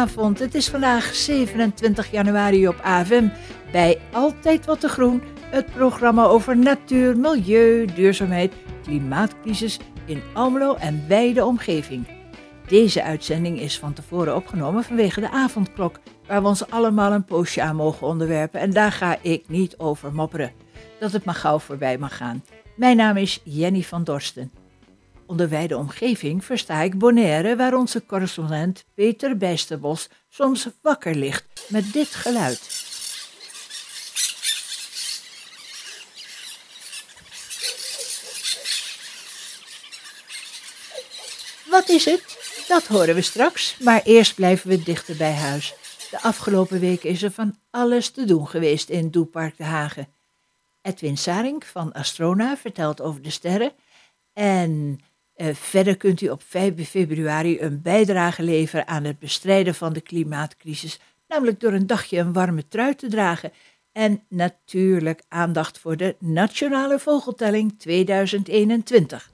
Goedenavond, het is vandaag 27 januari op AFM bij Altijd Wat te Groen, het programma over natuur, milieu, duurzaamheid, klimaatcrisis in Almelo en wijde omgeving. Deze uitzending is van tevoren opgenomen vanwege de avondklok, waar we ons allemaal een poosje aan mogen onderwerpen en daar ga ik niet over mopperen. Dat het maar gauw voorbij mag gaan. Mijn naam is Jenny van Dorsten. Onder wijde omgeving versta ik Bonaire, waar onze correspondent Peter Bijsterbos soms wakker ligt met dit geluid. Wat is het? Dat horen we straks, maar eerst blijven we dichter bij huis. De afgelopen weken is er van alles te doen geweest in Doepark de Hagen. Edwin Saring van Astrona vertelt over de sterren en uh, verder kunt u op 5 februari een bijdrage leveren aan het bestrijden van de klimaatcrisis, namelijk door een dagje een warme trui te dragen. En natuurlijk aandacht voor de Nationale Vogeltelling 2021.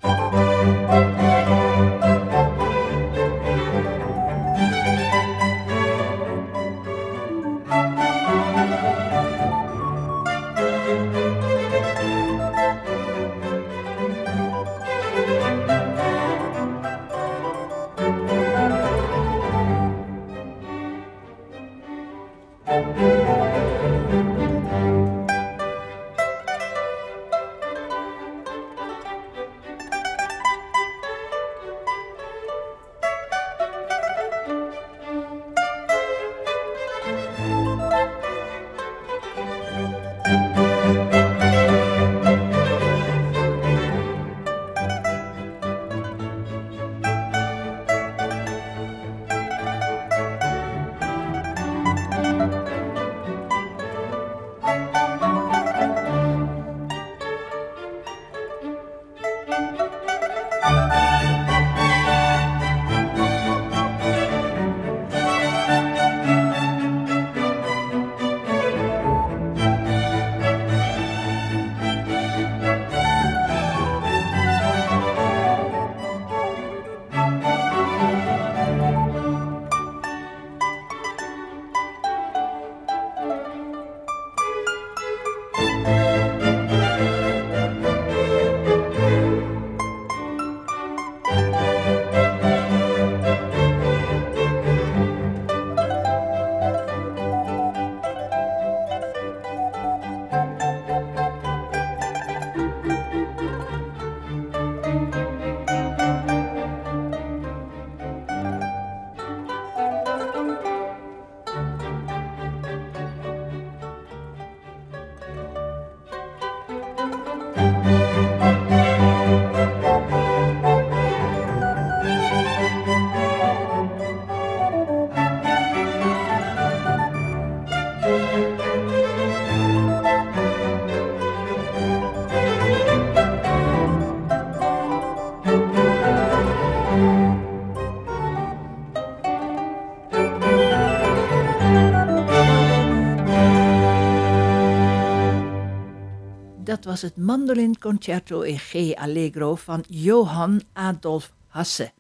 Was het mandolinconcerto in G Allegro van Johann Adolf Hasse.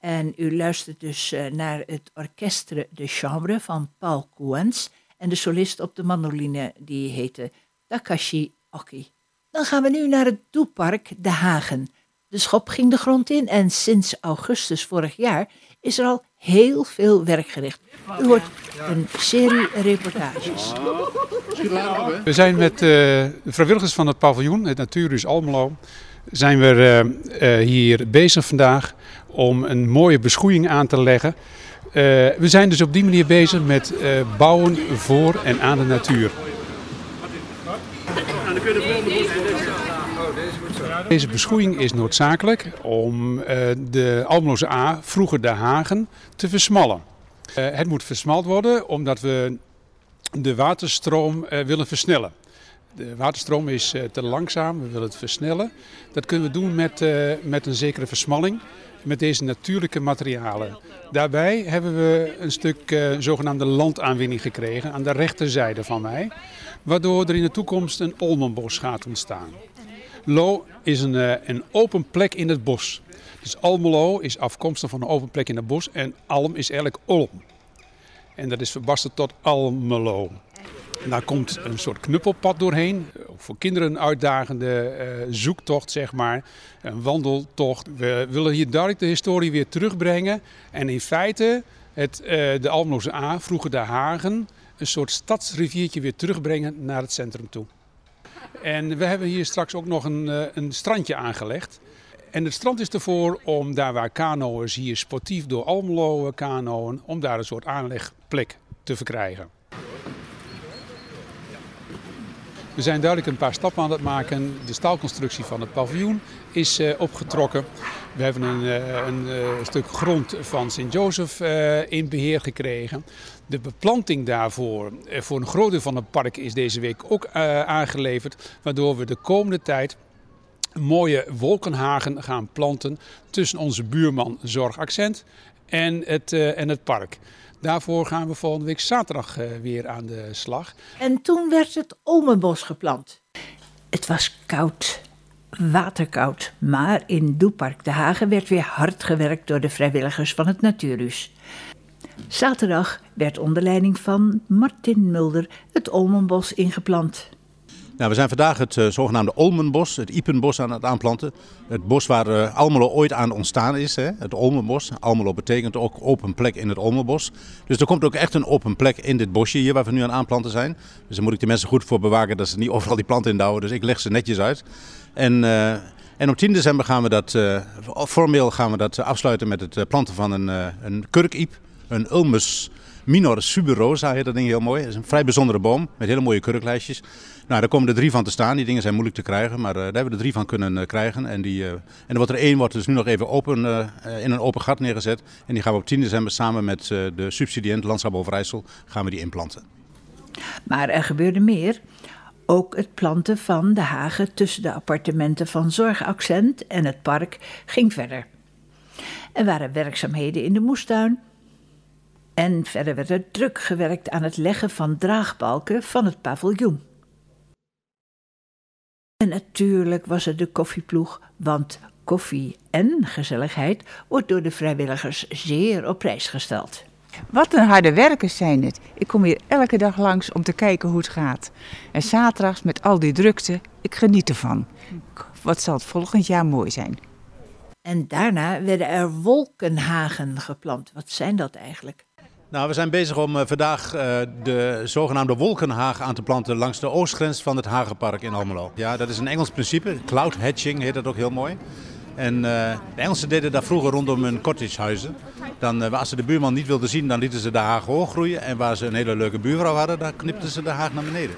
En u luistert dus uh, naar het Orchestre de Chambre van Paul Kouens en de solist op de mandoline die heette Takashi Oki. Dan gaan we nu naar het Doepark De Hagen. De schop ging de grond in en sinds augustus vorig jaar is er al heel veel werk gericht. U hoort een serie reportages. We zijn met uh, de vrijwilligers van het paviljoen, het Natuurhuis Almelo, zijn we uh, uh, hier bezig vandaag om een mooie beschoeiing aan te leggen. we zijn dus op die manier bezig met bouwen voor en aan de natuur. Deze beschoeiing is noodzakelijk om de Almeloze A, vroeger de Hagen, te versmallen. Het moet versmald worden omdat we de waterstroom uh, willen versnellen. De waterstroom is uh, te langzaam, we willen het versnellen. Dat kunnen we doen met, met een zekere versmalling. met deze natuurlijke materialen. Daarbij hebben we een stuk zogenaamde landaanwinning gekregen aan de rechterzijde van mij. Waardoor er in de toekomst een olmenbos gaat ontstaan. Lo is een, een open plek in het bos. Dus Almelo is afkomstig van een open plek in het bos en Alm is eigenlijk Olm. En dat is verbasterd tot Almelo. En daar komt een soort knuppelpad doorheen. Voor kinderen een uitdagende uh, zoektocht, zeg maar. Een wandeltocht. We willen hier duidelijk de historie weer terugbrengen. En in feite het, uh, de Almeloze A, vroeger de Hagen, een soort stadsriviertje weer terugbrengen naar het centrum toe. En we hebben hier straks ook nog een, een strandje aangelegd. En het strand is ervoor om daar waar kanoërs hier sportief door Almelo kanoën, om daar een soort aanlegplek te verkrijgen. We zijn duidelijk een paar stappen aan het maken. De staalconstructie van het paviljoen is uh, opgetrokken. We hebben een, uh, een stuk grond van Sint-Jozef in beheer gekregen. De beplanting daarvoor, voor een groot deel van het park, is deze week ook aangeleverd. Waardoor we de komende tijd mooie wolkenhagen gaan planten tussen onze buurman Zorgaccent en het, en het park. Daarvoor gaan we volgende week zaterdag uh, weer aan de slag. En toen werd het Olmenbos geplant. Het was koud, waterkoud, maar in Doepark de Hagen werd weer hard gewerkt door de vrijwilligers van het Natuurhuis. Zaterdag werd onder leiding van Martin Mulder het Olmenbos ingeplant. Nou, we zijn vandaag het uh, zogenaamde Olmenbos, het Ipenbos aan het aanplanten. Het bos waar uh, Almelo ooit aan ontstaan is, hè? het Olmenbos. Almelo betekent ook open plek in het Olmenbos. Dus er komt ook echt een open plek in dit bosje hier waar we nu aan aanplanten zijn. Dus daar moet ik de mensen goed voor bewaken dat ze niet overal die planten indouwen. Dus ik leg ze netjes uit. En, uh, en op 10 december gaan we dat, formeel gaan we dat afsluiten met het planten van een, een kurkiep, een Ulmus Minor suberosa heet dat ding heel mooi. Het is een vrij bijzondere boom met hele mooie kurklijstjes. Nou, daar komen er drie van te staan. Die dingen zijn moeilijk te krijgen, maar uh, daar hebben we er drie van kunnen uh, krijgen. En, die, uh, en er wordt er één wordt dus nu nog even open, in een open gat neergezet. En die gaan we op 10 december samen met de subsidiënt Landschap Overijssel gaan we die inplanten. Maar er gebeurde meer. Ook het planten van de hagen tussen de appartementen van Zorgaccent en het park ging verder. Er waren werkzaamheden in de moestuin, en verder werd er druk gewerkt aan het leggen van draagbalken van het paviljoen. En natuurlijk was er de koffieploeg, want koffie en gezelligheid wordt door de vrijwilligers zeer op prijs gesteld. Wat een harde werkers zijn het. Ik kom hier elke dag langs om te kijken hoe het gaat. En zaterdags met al die drukte, ik geniet ervan. Wat zal het volgend jaar mooi zijn. En daarna werden er wolkenhagen geplant. Wat zijn dat eigenlijk? Nou, we zijn bezig om uh, vandaag uh, de zogenaamde wolkenhaag aan te planten langs de oostgrens van het Hagenpark in Almelo. Ja, dat is een Engels principe. Cloud hatching heet dat ook heel mooi. En uh, de Engelsen deden dat vroeger rondom hun cottagehuizen. Dan, als ze de buurman niet wilden zien, dan lieten ze de haag hoog groeien. En waar ze een hele leuke buurvrouw hadden, dan knipten ze de haag naar beneden.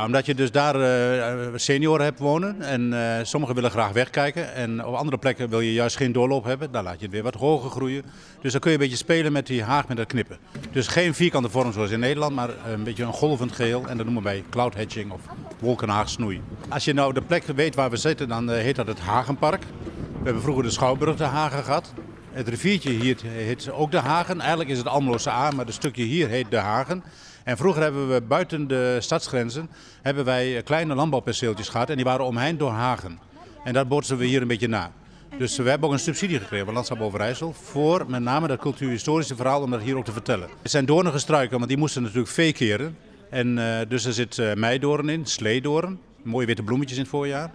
Omdat je dus daar uh, senioren hebt wonen en uh, sommigen willen graag wegkijken. En op andere plekken wil je juist geen doorloop hebben, dan laat je het weer wat hoger groeien. Dus dan kun je een beetje spelen met die haag met dat knippen. Dus geen vierkante vorm zoals in Nederland, maar een beetje een golvend geheel. En dat noemen wij cloud hatching of wolkenhaagsnoei. Als je nou de plek weet waar we zitten, dan uh, heet dat het Hagenpark. We hebben vroeger de Schouwburg de Hagen gehad. Het riviertje hier heet ook de Hagen. Eigenlijk is het Almeloze A, maar het stukje hier heet de Hagen. En vroeger hebben we buiten de stadsgrenzen hebben wij kleine landbouwperceeltjes gehad en die waren omheind door hagen. En dat bootsen we hier een beetje na. Dus we hebben ook een subsidie gekregen van Landschap Overijssel voor met name dat cultuurhistorische verhaal om dat hier ook te vertellen. Het zijn doornige struiken, want die moesten natuurlijk vee keren. En uh, dus er zit meidoorn in, sleedoorn, mooie witte bloemetjes in het voorjaar.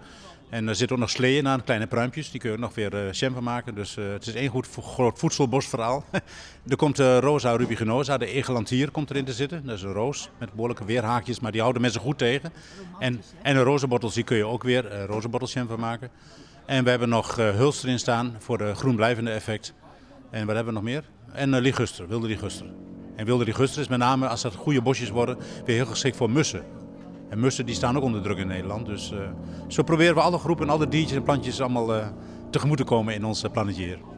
En er zitten ook nog sleeën aan, kleine pruimpjes. Die kun je nog weer uh, jam van maken. Dus uh, het is één goed groot voedselbosverhaal. er komt uh, Rosa rubiginosa, de egelantier, komt erin te zitten. Dat is een roos met behoorlijke weerhaakjes, maar die houden mensen goed tegen. En, en een rozenbottels, die kun je ook weer uh, rozenbottelsjam van maken. En we hebben nog hulst erin staan voor de groenblijvende effect. En wat hebben we nog meer? En liguster, wilde liguster. En wilde liguster is met name, als dat goede bosjes worden, weer heel geschikt voor mussen. En mussen die staan ook onder druk in Nederland. Dus uh, zo proberen we alle groepen, alle diertjes en plantjes allemaal uh, tegemoet te komen in ons plannetje hier.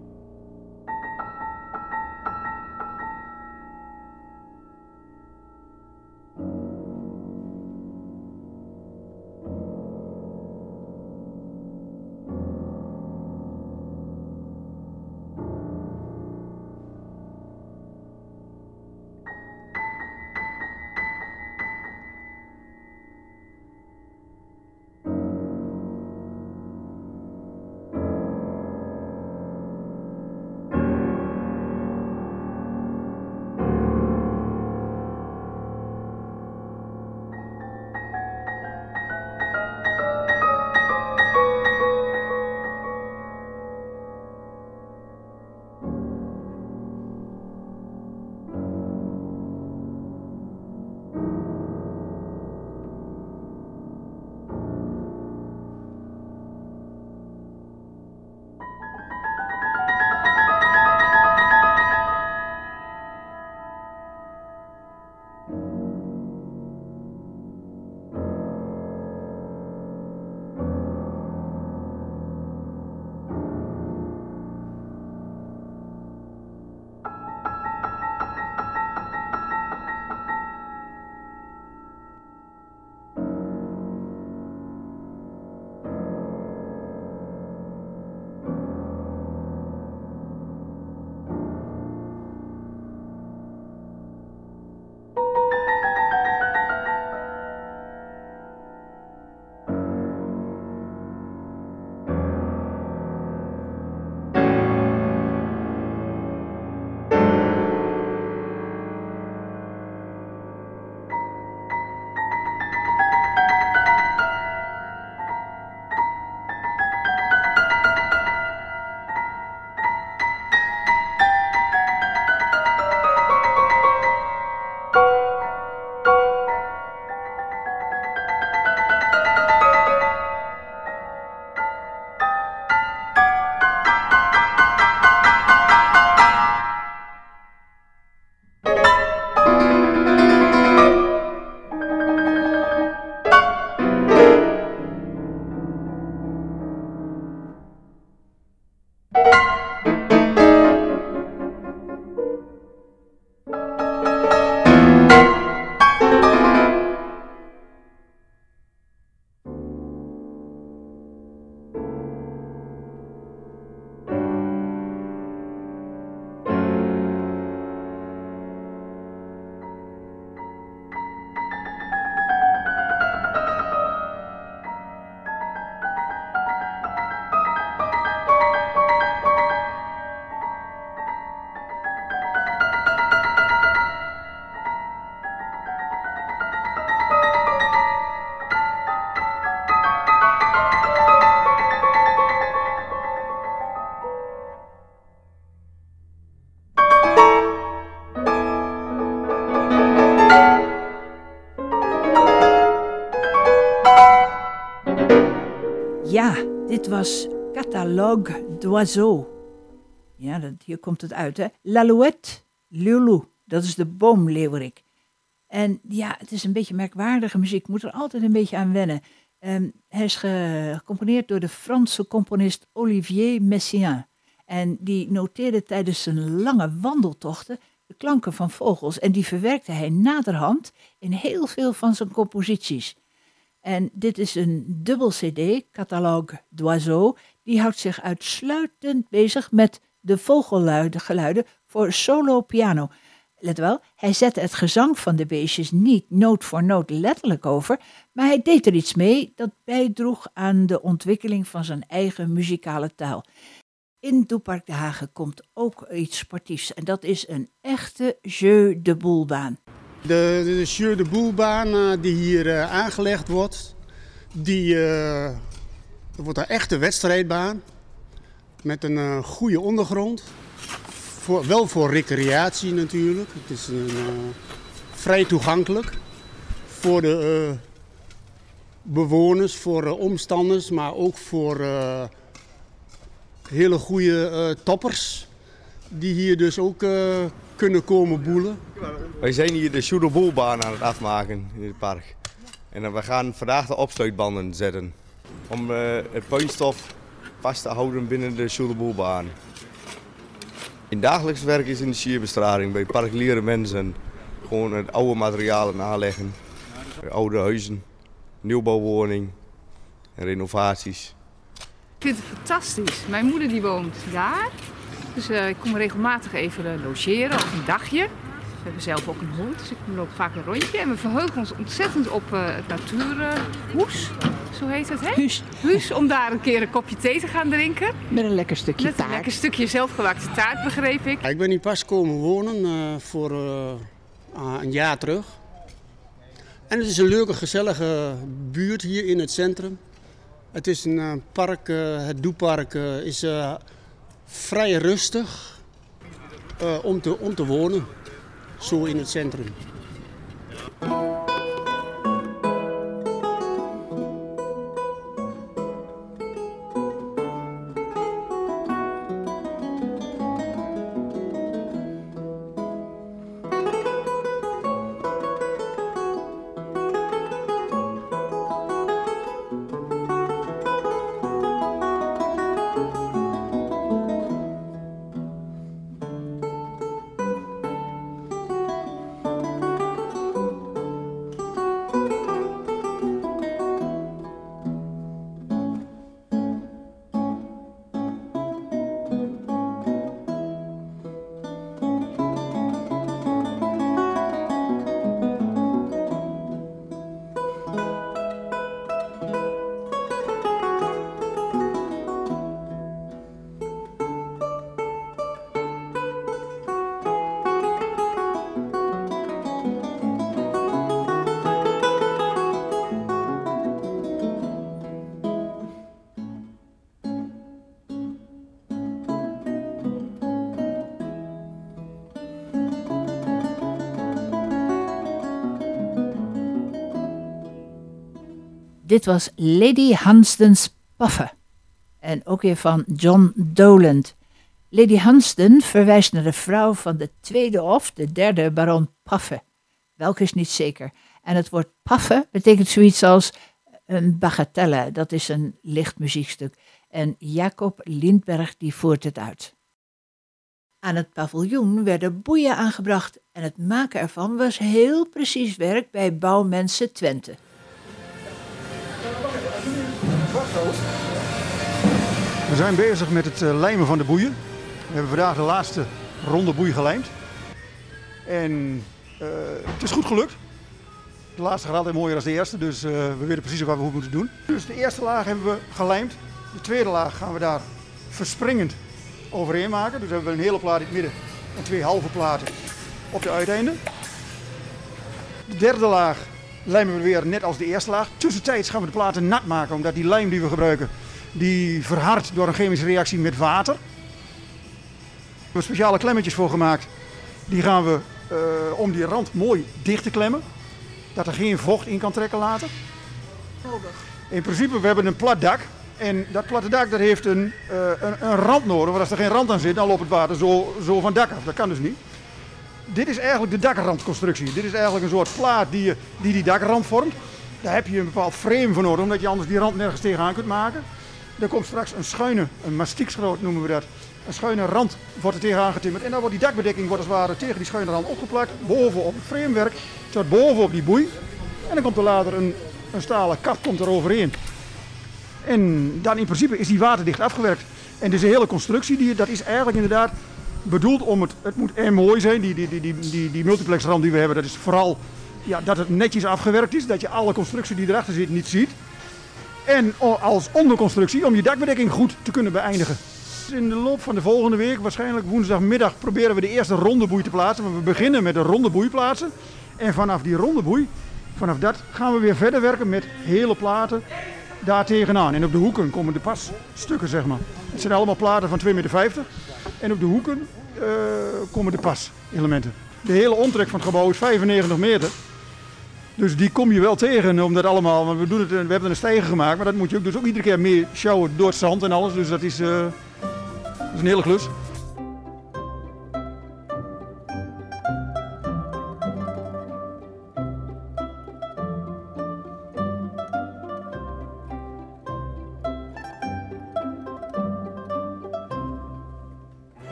Was Catalogue d'Oiseaux. Ja, hier komt het uit, hè. L'alouette, Lulu, dat is de boomleeuwerik. En ja, het is een beetje merkwaardige muziek. Moet er altijd een beetje aan wennen. Um, hij is gecomponeerd door de Franse componist Olivier Messiaen. En die noteerde tijdens zijn lange wandeltochten de klanken van vogels. En die verwerkte hij naderhand in heel veel van zijn composities. En dit is een dubbel CD, Catalogue d'Oiseaux. Die houdt zich uitsluitend bezig met de vogelgeluiden voor solo piano. Let wel, hij zette het gezang van de beestjes niet noot voor noot letterlijk over, maar hij deed er iets mee dat bijdroeg aan de ontwikkeling van zijn eigen muzikale taal. In Doepark de Hagen komt ook iets sportiefs en dat is een echte jeu de boelbaan. De, de de boelbaan uh, die hier uh, aangelegd wordt, die uh, wordt een echte wedstrijdbaan met een goede ondergrond. Voor, wel voor recreatie natuurlijk. Het is een, vrij toegankelijk voor de bewoners, voor omstanders, maar ook voor hele goede toppers die hier dus ook kunnen komen boelen. Wij zijn hier de Sjoedelboelbaan aan het afmaken in het park. En we gaan vandaag de opsluitbanden zetten. Om uh, het puinstof vast te houden binnen de Sjoedelboelbaan. In dagelijks werk is in de sierbestraling bij particuliere mensen gewoon het oude materialen aanleggen. Oude huizen, nieuwbouwwoning en renovaties. Ik vind het fantastisch. Mijn moeder die woont daar. Dus uh, ik kom regelmatig even logeren of een dagje. We hebben zelf ook een hond, dus ik loop vaak een rondje. En we verheugen ons ontzettend op uh, het natuurhoes. zo heet het, hè? Huus. Huus, om daar een keer een kopje thee te gaan drinken. Met een lekker stukje Met taart. een lekker stukje zelfgemaakte taart, begreep ik. Ik ben hier pas komen wonen uh, voor een jaar terug. En het is een leuke, gezellige buurt hier in het centrum. Het is een park, het Doepark is vrij rustig uh, om, te, om te wonen, zo in het centrum. Dit was Lady Hansden's Paffe. En ook weer van John Doland. Lady Hansden verwijst naar de vrouw van de tweede of de derde baron Paffe. Welke is niet zeker. En het woord paffe betekent zoiets als een bagatelle. Dat is een licht muziekstuk. En Jacob Lindberg die voert het uit. Aan het paviljoen werden boeien aangebracht en het maken ervan was heel precies werk bij Bouwmensen Twente. We zijn bezig met het lijmen van de boeien. We hebben vandaag de laatste ronde boei gelijmd. En uh, het is goed gelukt. De laatste gaat altijd mooier dan de eerste, dus uh, we weten precies wat we goed moeten doen. Dus de eerste laag hebben we gelijmd. De tweede laag gaan we daar verspringend overheen maken. Dus hebben we een hele plaat in het midden en twee halve platen op de uiteinden. De derde laag lijmen we weer net als de eerste laag. Tussentijds gaan we de platen nat maken, omdat die lijm die we gebruiken, die verhardt door een chemische reactie met water. We hebben speciale klemmetjes voor gemaakt. Die gaan we uh, om die rand mooi dicht te klemmen. Dat er geen vocht in kan trekken later. In principe, we hebben een plat dak. En dat platte dak dat heeft een, eh, een, een rand nodig. Want als er geen rand aan zit, dan loopt het water zo, zo van dak af. Dat kan dus niet. Dit is eigenlijk de dakrandconstructie. Dit is eigenlijk een soort plaat die die, die dakrand vormt. Daar heb je een bepaald frame voor nodig, omdat je anders die rand nergens tegenaan kunt maken. Er komt straks een schuine, een mastiekschroot noemen we dat. Een schuine rand wordt er tegenaan getimmerd. En dan wordt die dakbedekking wordt als het tegen die schuine rand opgeplakt. Boven op het framewerk, tot boven op die boei. En dan komt er later een, een stalen kap komt er overheen. En dan in principe is die waterdicht afgewerkt. En dus de hele constructie, die, dat is eigenlijk inderdaad bedoeld om het, het moet mooi zijn. Die, die, die, die, die, die multiplexrand die we hebben, dat is vooral ja, dat het netjes afgewerkt is. Dat je alle constructie die erachter zit niet ziet. En als onderconstructie om je dakbedekking goed te kunnen beëindigen. In de loop van de volgende week, waarschijnlijk woensdagmiddag, proberen we de eerste ronde boei te plaatsen. Maar we beginnen met een ronde boei plaatsen. En vanaf die ronde boei, vanaf dat gaan we weer verder werken met hele platen daar tegenaan. En op de hoeken komen de passtukken, zeg maar. Het zijn allemaal platen van 2,50 meter. En op de hoeken uh, komen de paselementen. De hele omtrek van het gebouw is 95 meter. Dus die kom je wel tegen om dat allemaal. Want we, doen het, we hebben een stijger gemaakt, maar dat moet je ook, dus ook iedere keer meer sjouwen door het zand en alles. Dus dat is, uh, dat is een hele klus.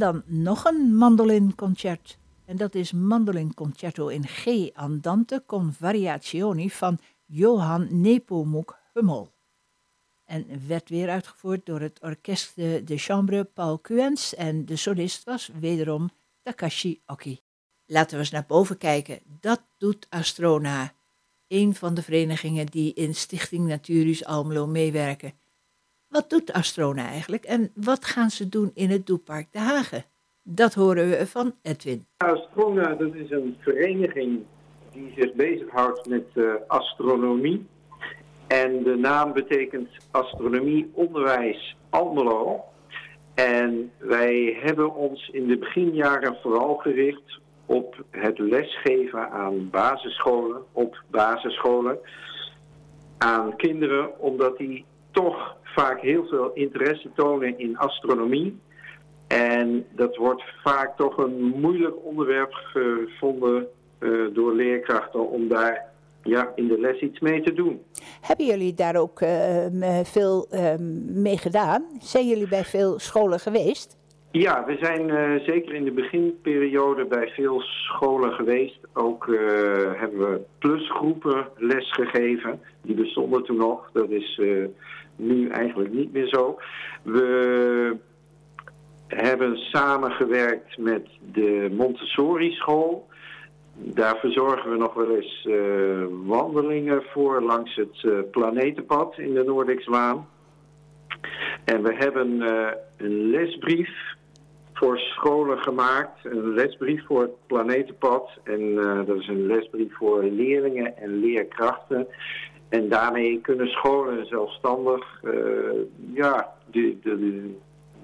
Dan nog een mandolinconcert. En dat is Mandolinconcerto in G Andante con Variazioni van Johan Nepomuk Hummel. En werd weer uitgevoerd door het orkest de Chambre Paul Cuens en de solist was wederom Takashi Oki. Laten we eens naar boven kijken. Dat doet Astrona, een van de verenigingen die in Stichting Natuuris Almelo meewerken. Wat doet Astrona eigenlijk en wat gaan ze doen in het Doepark De Hagen? Dat horen we van Edwin. Astrona dat is een vereniging die zich bezighoudt met uh, astronomie. En de naam betekent Astronomie Onderwijs Almelo. En wij hebben ons in de beginjaren vooral gericht op het lesgeven aan basisscholen, op basisscholen, aan kinderen, omdat die toch vaak heel veel interesse tonen in astronomie. En dat wordt vaak toch een moeilijk onderwerp gevonden uh, door leerkrachten om daar ja, in de les iets mee te doen. Hebben jullie daar ook uh, veel uh, mee gedaan? Zijn jullie bij veel scholen geweest? Ja, we zijn uh, zeker in de beginperiode bij veel scholen geweest. Ook uh, hebben we plusgroepen lesgegeven. Die bestonden toen nog. Dat is uh, nu eigenlijk niet meer zo. We hebben samengewerkt met de Montessori school. Daar verzorgen we nog wel eens wandelingen voor langs het planetenpad in de Noordikslaan. En we hebben een lesbrief voor scholen gemaakt. Een lesbrief voor het planetenpad. En uh, dat is een lesbrief voor leerlingen en leerkrachten. En daarmee kunnen scholen zelfstandig uh, ja, de,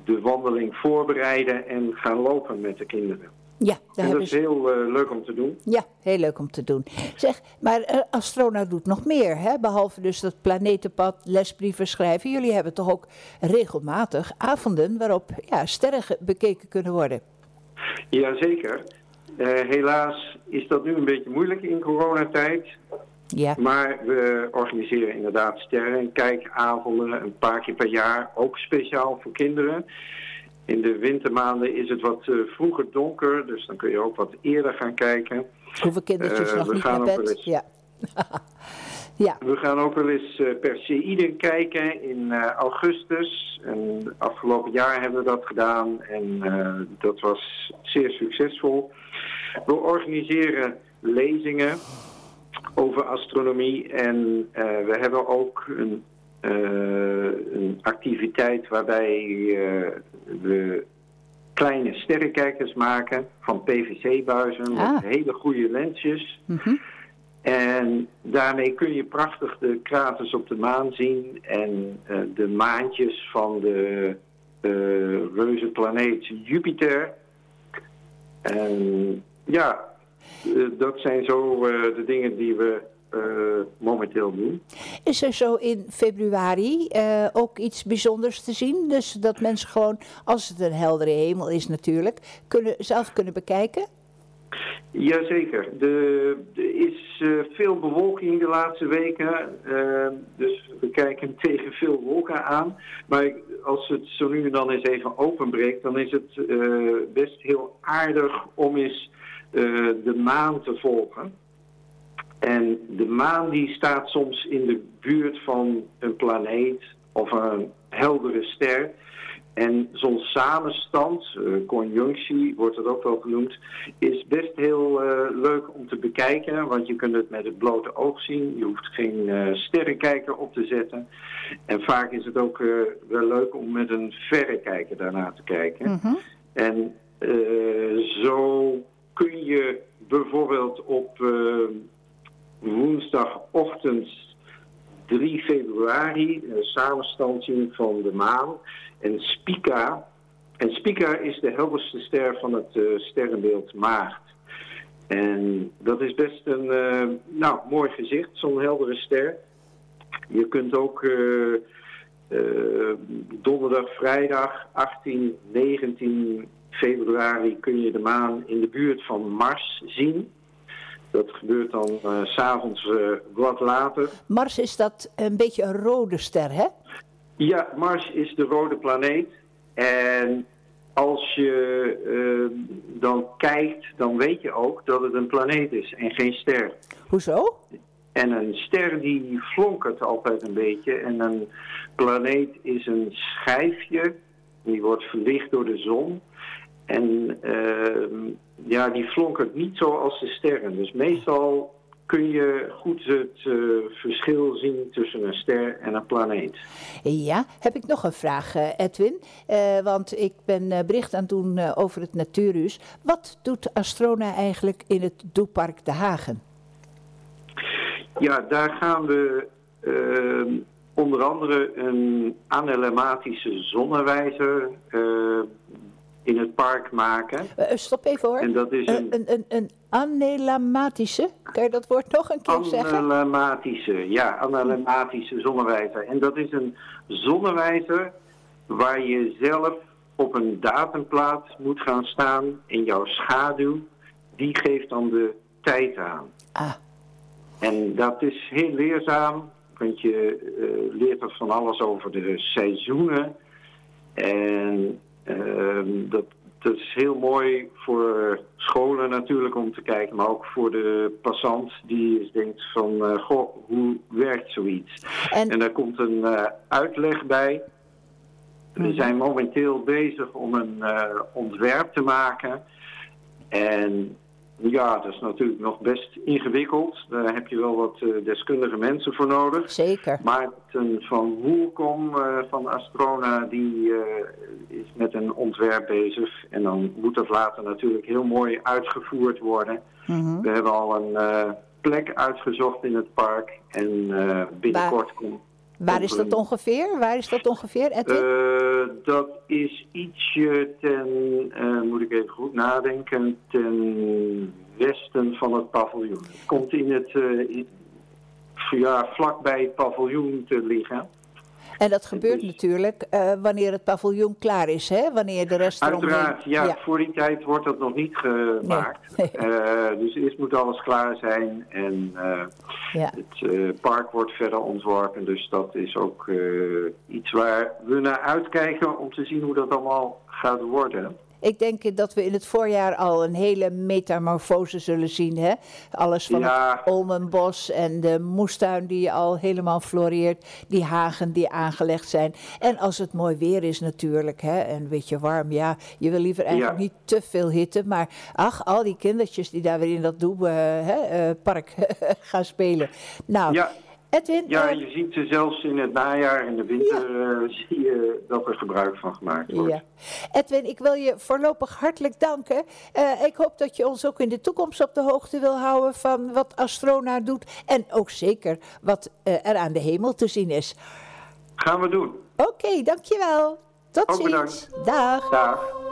de wandeling voorbereiden en gaan lopen met de kinderen. Ja, en dat is heel uh, leuk om te doen. Ja, heel leuk om te doen. Zeg, maar uh, Astrona doet nog meer, hè? behalve dus dat planetenpad, lesbrieven schrijven. Jullie hebben toch ook regelmatig avonden waarop ja, sterren bekeken kunnen worden? Jazeker. Uh, helaas is dat nu een beetje moeilijk in coronatijd. Ja. Maar we organiseren inderdaad sterren- en kijkavonden een paar keer per jaar, ook speciaal voor kinderen. In de wintermaanden is het wat uh, vroeger donker, dus dan kun je ook wat eerder gaan kijken. Hoeveel kindertjes nog niet naar bed? Eens, ja. ja. We gaan ook wel eens uh, per Seiden kijken in augustus. En afgelopen jaar hebben we dat gedaan en dat was zeer succesvol. We organiseren lezingen over astronomie en we hebben ook een een activiteit waarbij uh, we kleine sterrenkijkers maken van PVC-buizen Ah. met hele goede lensjes. Mhm. En daarmee kun je prachtig de kraters op de maan zien en uh, de maantjes van de reuze planeet Jupiter. En ja, dat zijn zo de dingen die we uh, momenteel doen. Is er zo in februari uh, ook iets bijzonders te zien? Dus dat mensen gewoon, als het een heldere hemel is natuurlijk, kunnen, zelf kunnen bekijken? Jazeker. Er is uh, veel bewolking de laatste weken. dus we kijken tegen veel wolken aan. Maar als het zo nu en dan eens even openbreekt, dan is het best heel aardig om eens de maan te volgen. En de maan die staat soms in de buurt van een planeet of een heldere ster. En zo'n samenstand, uh, conjunctie wordt het ook wel genoemd, is best heel uh, leuk om te bekijken. Want je kunt het met het blote oog zien. Je hoeft geen uh, sterrenkijker op te zetten. En vaak is het ook wel leuk om met een verrekijker daarna te kijken. Mhm. En zo kun je bijvoorbeeld op woensdagochtend 3 februari een samenstand zien van de maan en Spica. En Spica is de helderste ster van het uh, sterrenbeeld Maagd. En dat is best een uh, nou, mooi gezicht, zo'n heldere ster. Je kunt ook uh, donderdag, vrijdag 18, 19 februari kun je de maan in de buurt van Mars zien. Dat gebeurt dan uh, s'avonds uh, wat later. Mars is dat een beetje een rode ster, hè? Ja, Mars is de rode planeet. En als je uh, dan kijkt, dan weet je ook dat het een planeet is en geen ster. Hoezo? En een ster die flonkert altijd een beetje. En een planeet is een schijfje, die wordt verlicht door de zon. En uh, ja, die flonkert niet zoals de sterren. Dus meestal kun je goed het uh, verschil zien tussen een ster en een planeet. Ja, heb ik nog een vraag, uh, Edwin. Uh, want ik ben bericht aan het doen over het Natuurhuis. Wat doet Astrona eigenlijk in het Doepark De Hagen? Ja, daar gaan we ehm, onder andere een analematische zonnewijzer in het park maken. Uh, stop even hoor. En dat is een, een, een, een anelamatische, kan je dat woord nog een keer zeggen? Anelamatische, ja, anelamatische zonnewijzer. En dat is een zonnewijzer waar je zelf op een datumplaat moet gaan staan en jouw schaduw, die geeft dan de tijd aan. Ah. En dat is heel leerzaam, want je uh, leert er van alles over de seizoenen. En dat, dat is heel mooi voor scholen natuurlijk om te kijken, maar ook voor de passant die denkt van, uh, goh, hoe werkt zoiets? En, en daar komt een uh, uitleg bij. We mhm. zijn momenteel bezig om een uh, ontwerp te maken. En ja, dat is natuurlijk nog best ingewikkeld. Daar heb je wel wat uh, deskundige mensen voor nodig. Zeker. Maarten van Woelkom uh, van Astrona, die uh, is met een ontwerp bezig. En dan moet dat later natuurlijk heel mooi uitgevoerd worden. Mm -hmm. We hebben al een plek uitgezocht in het park. En binnenkort komt Waar is dat ongeveer? Waar is dat ongeveer, Edwin? Uh, dat is ietsje ten, uh, moet ik even goed nadenken, ten westen van het paviljoen. Het komt in het, in, ja, vlakbij het paviljoen te liggen. En dat gebeurt natuurlijk uh, wanneer het paviljoen klaar is, hè? Wanneer de rest Uiteraard, ja, ja, Voor die tijd wordt dat nog niet gemaakt. Nee. uh, dus eerst moet alles klaar zijn. En ja. het park wordt verder ontworpen. Dus dat is ook iets waar we naar uitkijken om te zien hoe dat allemaal gaat worden. Ik denk dat we in het voorjaar al een hele metamorfose zullen zien. Hè? Alles van ja. het Olmenbos en de moestuin die al helemaal floreert. Die hagen die aangelegd zijn. En als het mooi weer is natuurlijk. Hè? En een beetje warm. Ja, je wil liever eigenlijk ja. niet te veel hitte. Maar ach, al die kindertjes die daar weer in dat Doe, uh, uh, park gaan spelen. Nou, ja. Edwin? Ja, je ziet ze zelfs in het najaar en de winter ja. uh, zie je dat er gebruik van gemaakt wordt. Ja. Edwin, ik wil je voorlopig hartelijk danken. Uh, ik hoop dat je ons ook in de toekomst op de hoogte wil houden van wat Astrona doet. En ook zeker wat uh, er aan de hemel te zien is. Gaan we doen. Oké, okay, dankjewel. Tot ook ziens. Bedankt. Dag. Dag.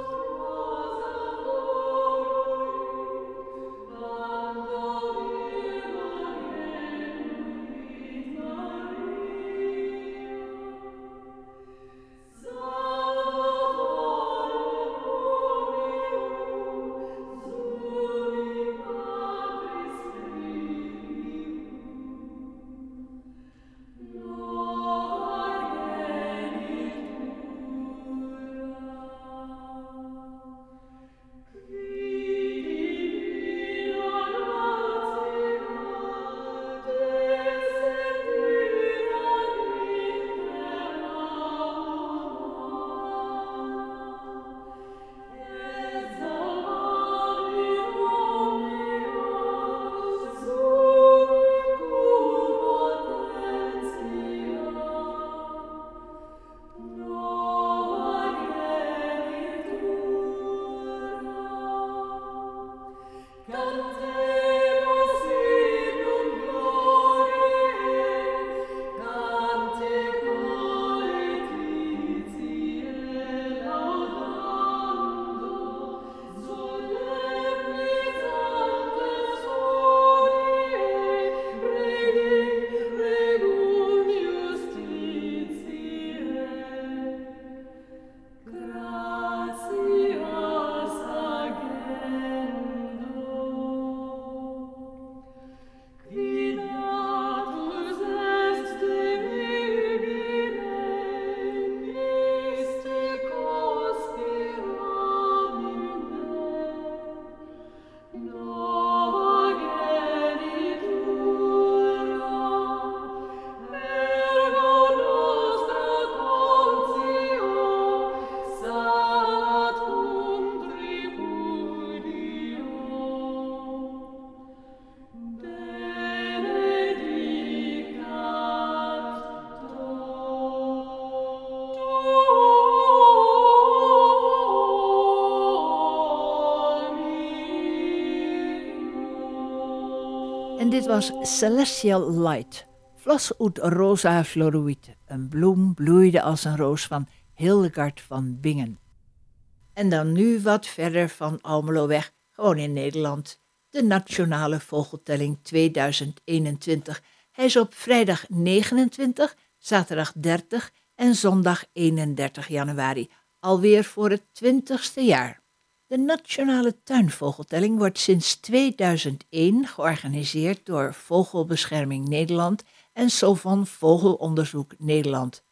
Dit was Celestial Light. Flas ut rosa floruit. Een bloem bloeide als een roos van Hildegard van Bingen. En dan nu wat verder van Almelo weg, gewoon in Nederland. De Nationale Vogeltelling 2021. Hij is op vrijdag 29, zaterdag 30 en zondag 31 januari. Alweer voor het twintigste jaar. De Nationale Tuinvogeltelling wordt sinds 2001 georganiseerd door Vogelbescherming Nederland en Sovon Vogelonderzoek Nederland.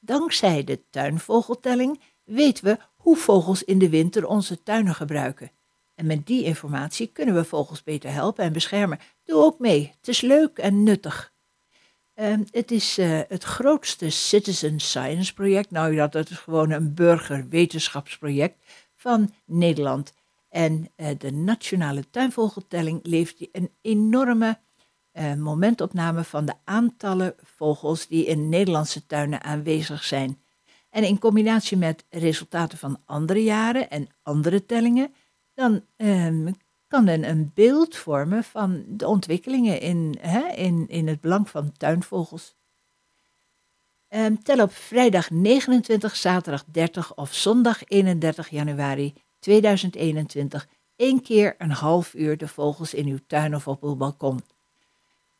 Dankzij de tuinvogeltelling weten we hoe vogels in de winter onze tuinen gebruiken. En met die informatie kunnen we vogels beter helpen en beschermen. Doe ook mee, het is leuk en nuttig. Uh, het is uh, het grootste citizen science project. Nou dat is gewoon een burgerwetenschapsproject van Nederland. En uh, de Nationale Tuinvogeltelling levert een enorme uh, momentopname van de aantallen vogels die in Nederlandse tuinen aanwezig zijn. En in combinatie met resultaten van andere jaren en andere tellingen, dan um, kan men een beeld vormen van de ontwikkelingen in, hè, in, in het belang van tuinvogels. Um, tel op vrijdag 29, zaterdag 30 of zondag 31 januari 2021 één keer een half uur de vogels in uw tuin of op uw balkon.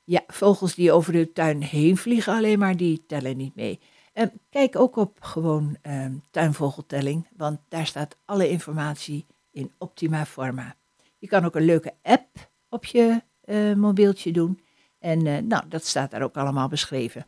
Ja, vogels die over de tuin heen vliegen alleen maar, die tellen niet mee. Um, kijk ook op gewoon um, tuinvogeltelling, want daar staat alle informatie in optima forma. Je kan ook een leuke app op je uh, mobieltje doen. En uh, nou, dat staat daar ook allemaal beschreven.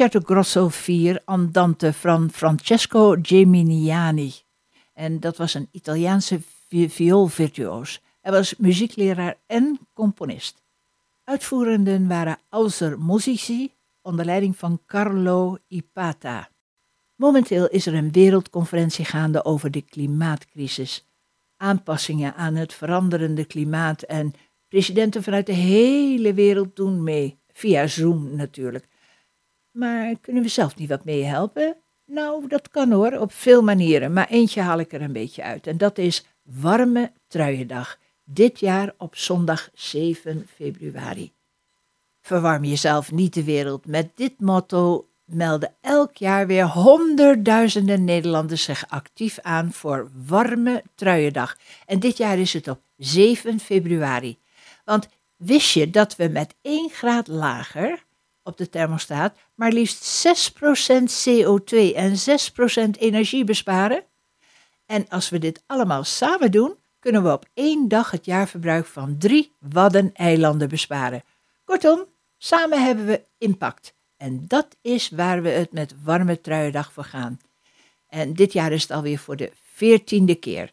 Concerto Grosso 4 Andante van Francesco Geminiani. En dat was een Italiaanse vioolvirtuoos. Hij was muziekleraar en componist. Uitvoerenden waren Auser Musici onder leiding van Carlo Ipata. Momenteel is er een wereldconferentie gaande over de klimaatcrisis. Aanpassingen aan het veranderende klimaat en presidenten vanuit de hele wereld doen mee via Zoom natuurlijk. Maar kunnen we zelf niet wat mee helpen? Nou, dat kan hoor, op veel manieren, maar eentje haal ik er een beetje uit. En dat is Warme Truiendag, dit jaar op zondag 7 februari. Verwarm jezelf niet de wereld. Met dit motto melden elk jaar weer honderdduizenden Nederlanders zich actief aan voor Warme Truiendag. En dit jaar is het op 7 februari. Want Wist je dat we met 1 graad lager op de thermostaat maar liefst 6% CO2 en 6% energie besparen? En als we dit allemaal samen doen, kunnen we op één dag het jaarverbruik van drie Waddeneilanden besparen. Kortom, samen hebben we impact. En dat is waar we het met Warme Truiendag voor gaan. En dit jaar is het alweer voor de veertiende keer.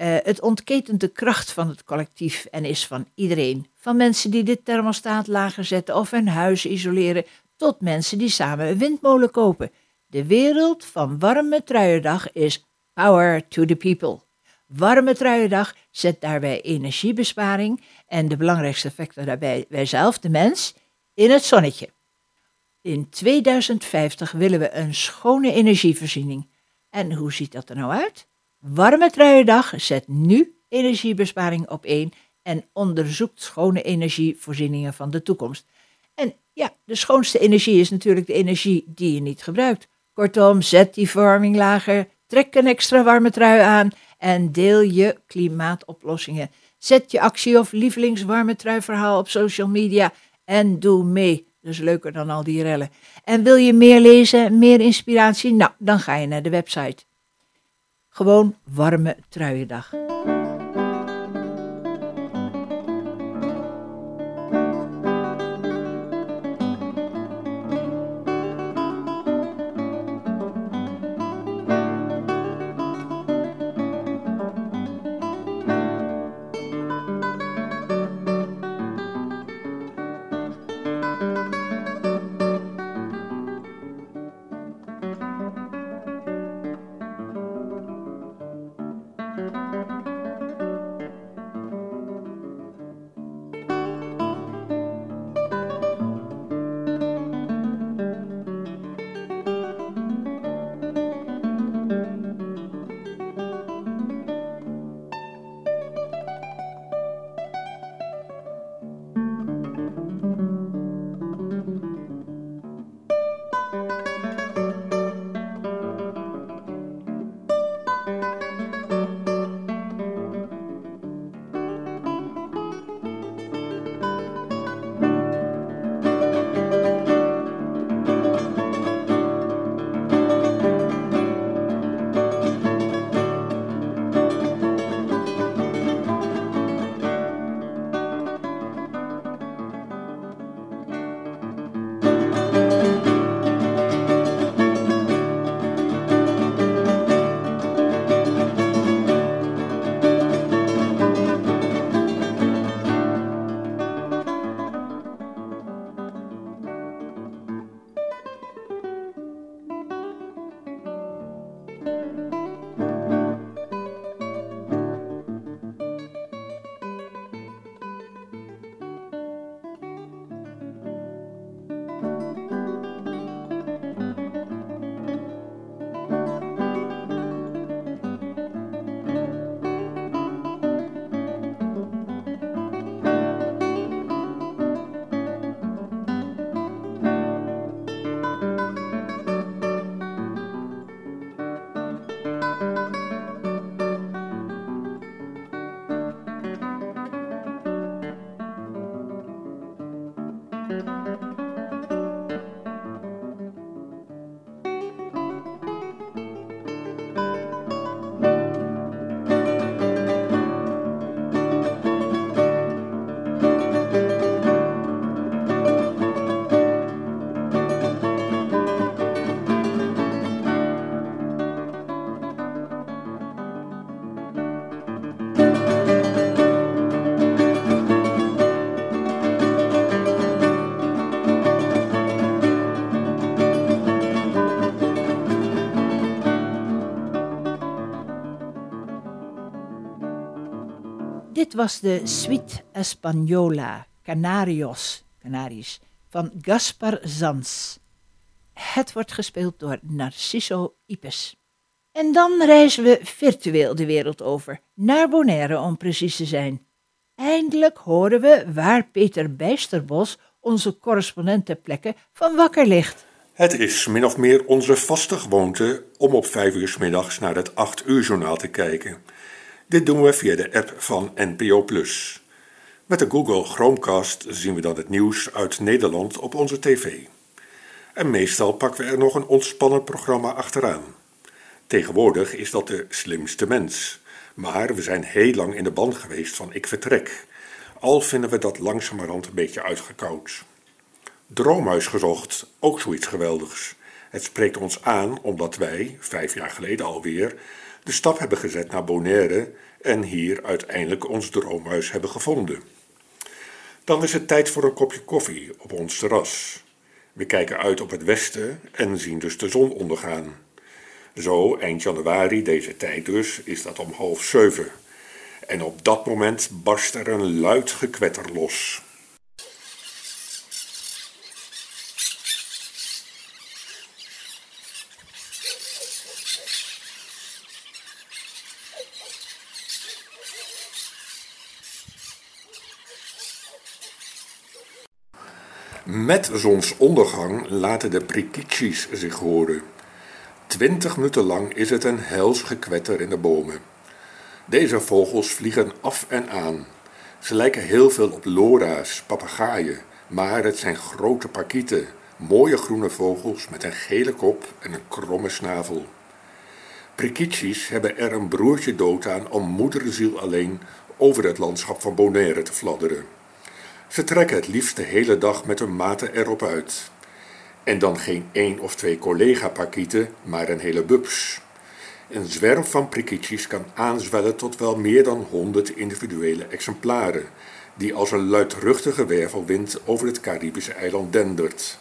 Uh, het ontketent de kracht van het collectief en is van iedereen. Van mensen die de thermostaat lager zetten of hun huis isoleren, tot mensen die samen een windmolen kopen. De wereld van Warme Truiendag is power to the people. Warme Truiendag zet daarbij energiebesparing en de belangrijkste factor daarbij, wij zelf, de mens, in het zonnetje. In 2050 willen we een schone energievoorziening. En hoe ziet dat er nou uit? Warme Truiendag zet nu energiebesparing op één en onderzoekt schone energievoorzieningen van de toekomst. En ja, de schoonste energie is natuurlijk de energie die je niet gebruikt. Kortom, zet die verwarming lager, trek een extra warme trui aan en deel je klimaatoplossingen. Zet je actie of lievelingswarme truiverhaal op social media en doe mee. Dat is leuker dan al die rellen. En wil je meer lezen, meer inspiratie? Nou, dan ga je naar de website. Gewoon warme truiendag. Dit was de Suite Española, Canarios, Canaries, van Gaspar Zans. Het wordt gespeeld door Narciso Ipes. En dan reizen we virtueel de wereld over, naar Bonaire om precies te zijn. Eindelijk horen we waar Peter Bijsterbos, onze correspondent ter plekke, van wakker ligt. Het is min of meer onze vaste gewoonte om op vijf uur middags naar het acht uur journaal te kijken. Dit doen we via de app van NPO+. Met de Google Chromecast zien we dan het nieuws uit Nederland op onze tv. En meestal pakken we er nog een ontspannen programma achteraan. Tegenwoordig is dat de slimste mens. Maar we zijn heel lang in de band geweest van ik vertrek. Al vinden we dat langzamerhand een beetje uitgekoud. Droomhuis gezocht, ook zoiets geweldigs. Het spreekt ons aan omdat wij, vijf jaar geleden alweer, de stap hebben gezet naar Bonaire en hier uiteindelijk ons droomhuis hebben gevonden. Dan is het tijd voor een kopje koffie op ons terras. We kijken uit op het westen en zien dus de zon ondergaan. Zo, eind januari, deze tijd dus, is dat om half zeven. En op dat moment barst er een luid gekwetter los. Met zonsondergang laten de prikitschis zich horen. Twintig minuten lang is het een hels gekwetter in de bomen. Deze vogels vliegen af en aan. Ze lijken heel veel op lora's, papegaaien, maar het zijn grote parkieten, mooie groene vogels met een gele kop en een kromme snavel. Prikitschis hebben er een broertje dood aan om moederziel alleen over het landschap van Bonaire te fladderen. Ze trekken het liefst de hele dag met hun maten erop uit. En dan geen één of twee collega-parkieten, maar een hele bubs. Een zwerm van prikitjes kan aanzwellen tot wel meer dan honderd individuele exemplaren, die als een luidruchtige wervelwind over het Caribische eiland dendert.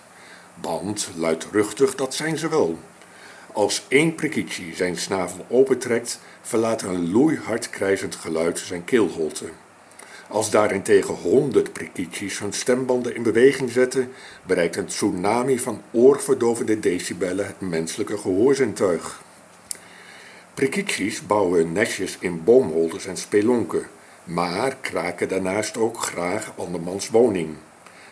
Want luidruchtig, dat zijn ze wel. Als één prikitje zijn snavel opentrekt, verlaat een loeihard krijzend geluid zijn keelholte. Als daarentegen honderd prikitjes hun stembanden in beweging zetten, bereikt een tsunami van oorverdovende decibellen het menselijke gehoorzintuig. Prikitjes bouwen nestjes in boomholders en spelonken, maar kraken daarnaast ook graag andermans woning.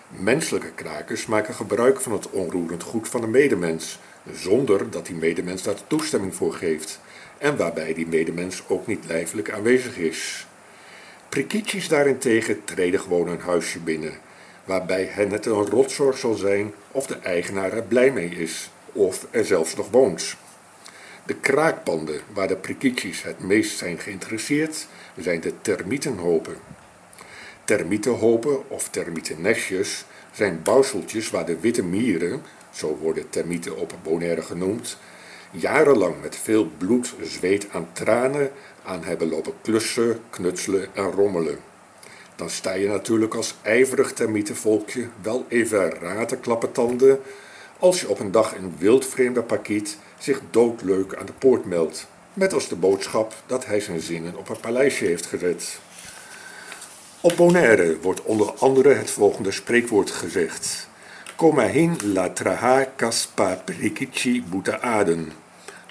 Menselijke krakers maken gebruik van het onroerend goed van een medemens, zonder dat die medemens daar toestemming voor geeft, en waarbij die medemens ook niet lijfelijk aanwezig is. Prikitjes daarentegen treden gewoon een huisje binnen, waarbij hen het een rotzorg zal zijn of de eigenaar er blij mee is, of er zelfs nog woont. De kraakpanden waar de prikitjes het meest zijn geïnteresseerd, zijn de termietenhopen. Termietenhopen of termietennestjes zijn bouwseltjes waar de witte mieren, zo worden termieten op Bonaire genoemd, jarenlang met veel bloed, zweet aan tranen aan hebben lopen klussen, knutselen en rommelen. Dan sta je natuurlijk als ijverig termietenvolkje wel even raar te als je op een dag een wildvreemde pakiet zich doodleuk aan de poort meldt, met als de boodschap dat hij zijn zinnen op een paleisje heeft gezet. Op Bonaire wordt onder andere het volgende spreekwoord gezegd. Kom hin la traha caspa buta aden.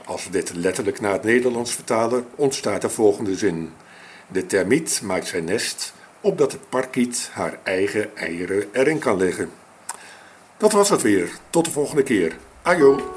Als we dit letterlijk naar het Nederlands vertalen, ontstaat de volgende zin. De termiet maakt zijn nest opdat het parkiet haar eigen eieren erin kan leggen. Dat was het weer. Tot de volgende keer. Ajo!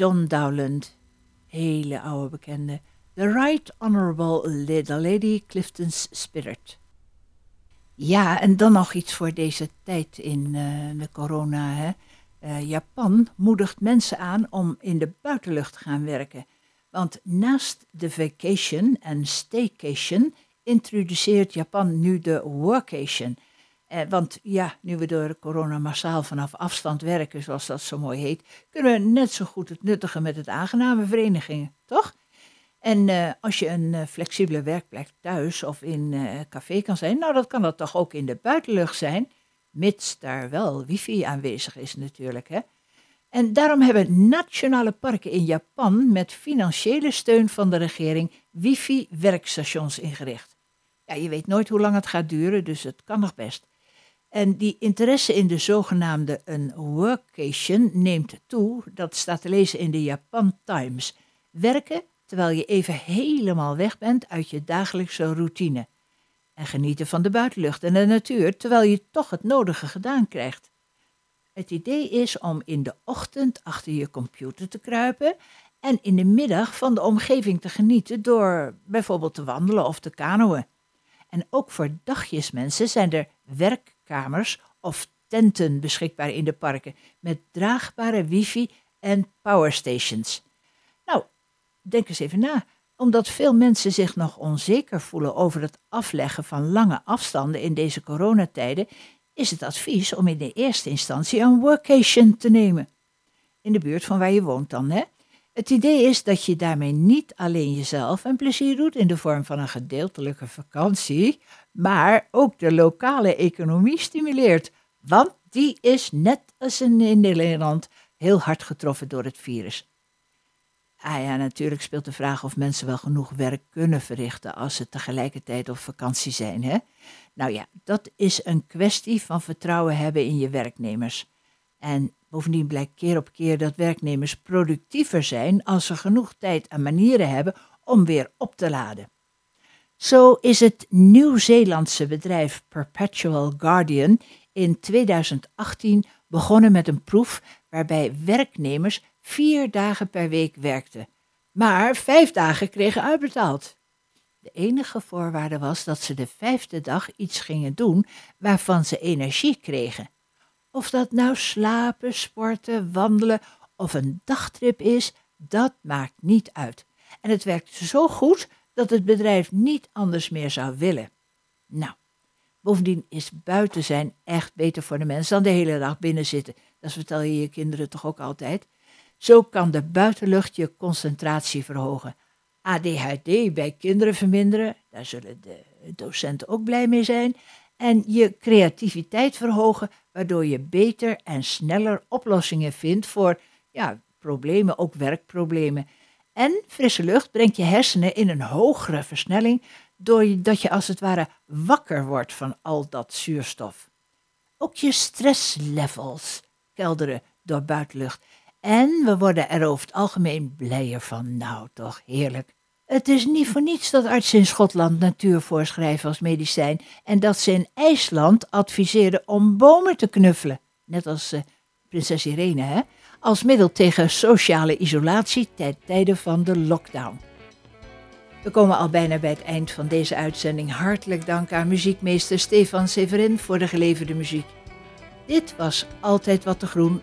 John Dowland hele oude bekende. The Right Honorable The Lady Clifton's Spirit. Ja, en dan nog iets voor deze tijd in uh, de corona. Hè. Uh, Japan moedigt mensen aan om in de buitenlucht te gaan werken. Want naast de vacation en staycation introduceert Japan nu de workation. Eh, want ja, nu we door corona massaal vanaf afstand werken, zoals dat zo mooi heet, kunnen we net zo goed het nuttige met het aangename verenigingen, toch? En uh, als je een uh, flexibele werkplek thuis of in uh, café kan zijn, nou dat kan dat toch ook in de buitenlucht zijn, mits daar wel wifi aanwezig is natuurlijk. Hè? En daarom hebben nationale parken in Japan met financiële steun van de regering wifi-werkstations ingericht. Ja, je weet nooit hoe lang het gaat duren, dus het kan nog best. En die interesse in de zogenaamde een workation neemt toe. Dat staat te lezen in de Japan Times. Werken terwijl je even helemaal weg bent uit je dagelijkse routine. En genieten van de buitenlucht en de natuur terwijl je toch het nodige gedaan krijgt. Het idee is om in de ochtend achter je computer te kruipen en in de middag van de omgeving te genieten door bijvoorbeeld te wandelen of te kanoën. En ook voor dagjesmensen zijn er werkkamers of tenten beschikbaar in de parken met draagbare wifi en powerstations. Nou, denk eens even na. Omdat veel mensen zich nog onzeker voelen over het afleggen van lange afstanden in deze coronatijden, is het advies om in de eerste instantie een workation te nemen. In de buurt van waar je woont dan, hè? Het idee is dat je daarmee niet alleen jezelf een plezier doet in de vorm van een gedeeltelijke vakantie, maar ook de lokale economie stimuleert. Want die is net als in Nederland heel hard getroffen door het virus. Ah ja, natuurlijk speelt de vraag of mensen wel genoeg werk kunnen verrichten als ze tegelijkertijd op vakantie zijn. Hè? Nou ja, dat is een kwestie van vertrouwen hebben in je werknemers. En bovendien blijkt keer op keer dat werknemers productiever zijn als ze genoeg tijd en manieren hebben om weer op te laden. Zo is het Nieuw-Zeelandse bedrijf Perpetual Guardian in 2018 begonnen met een proef waarbij werknemers vier dagen per week werkten, maar vijf dagen kregen uitbetaald. De enige voorwaarde was dat ze de vijfde dag iets gingen doen waarvan ze energie kregen. Of dat nou slapen, sporten, wandelen of een dagtrip is, dat maakt niet uit. En het werkt zo goed dat het bedrijf niet anders meer zou willen. Nou, bovendien is buiten zijn echt beter voor de mens dan de hele dag binnen zitten. Dat vertel je je kinderen toch ook altijd. Zo kan de buitenlucht je concentratie verhogen. ADHD bij kinderen verminderen, daar zullen de docenten ook blij mee zijn. En je creativiteit verhogen, waardoor je beter en sneller oplossingen vindt voor ja, problemen, ook werkproblemen. En frisse lucht brengt je hersenen in een hogere versnelling, doordat je als het ware wakker wordt van al dat zuurstof. Ook je stresslevels kelderen door buitenlucht. En we worden er over het algemeen blijer van. Nou, toch heerlijk. Het is niet voor niets dat artsen in Schotland natuur voorschrijven als medicijn en dat ze in IJsland adviseren om bomen te knuffelen, net als uh, prinses Irene, hè? als middel tegen sociale isolatie ten tijde van de lockdown. We komen al bijna bij het eind van deze uitzending. Hartelijk dank aan muziekmeester Stefan Severin voor de geleverde muziek. Dit was Altijd Wat te Groen.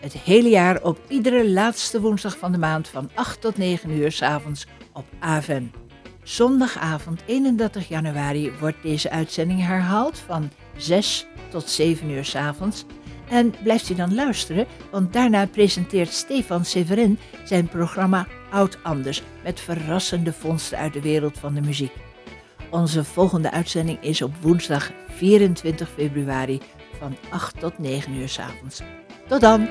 Het hele jaar op iedere laatste woensdag van de maand van 8 tot 9 uur s avonds op AVEN. Zondagavond 31 januari wordt deze uitzending herhaald van 6 tot 7 uur s avonds. En blijft u dan luisteren, want daarna presenteert Stefan Severin zijn programma Oud Anders met verrassende vondsten uit de wereld van de muziek. Onze volgende uitzending is op woensdag 24 februari van 8 tot 9 uur s avonds. Tot dan!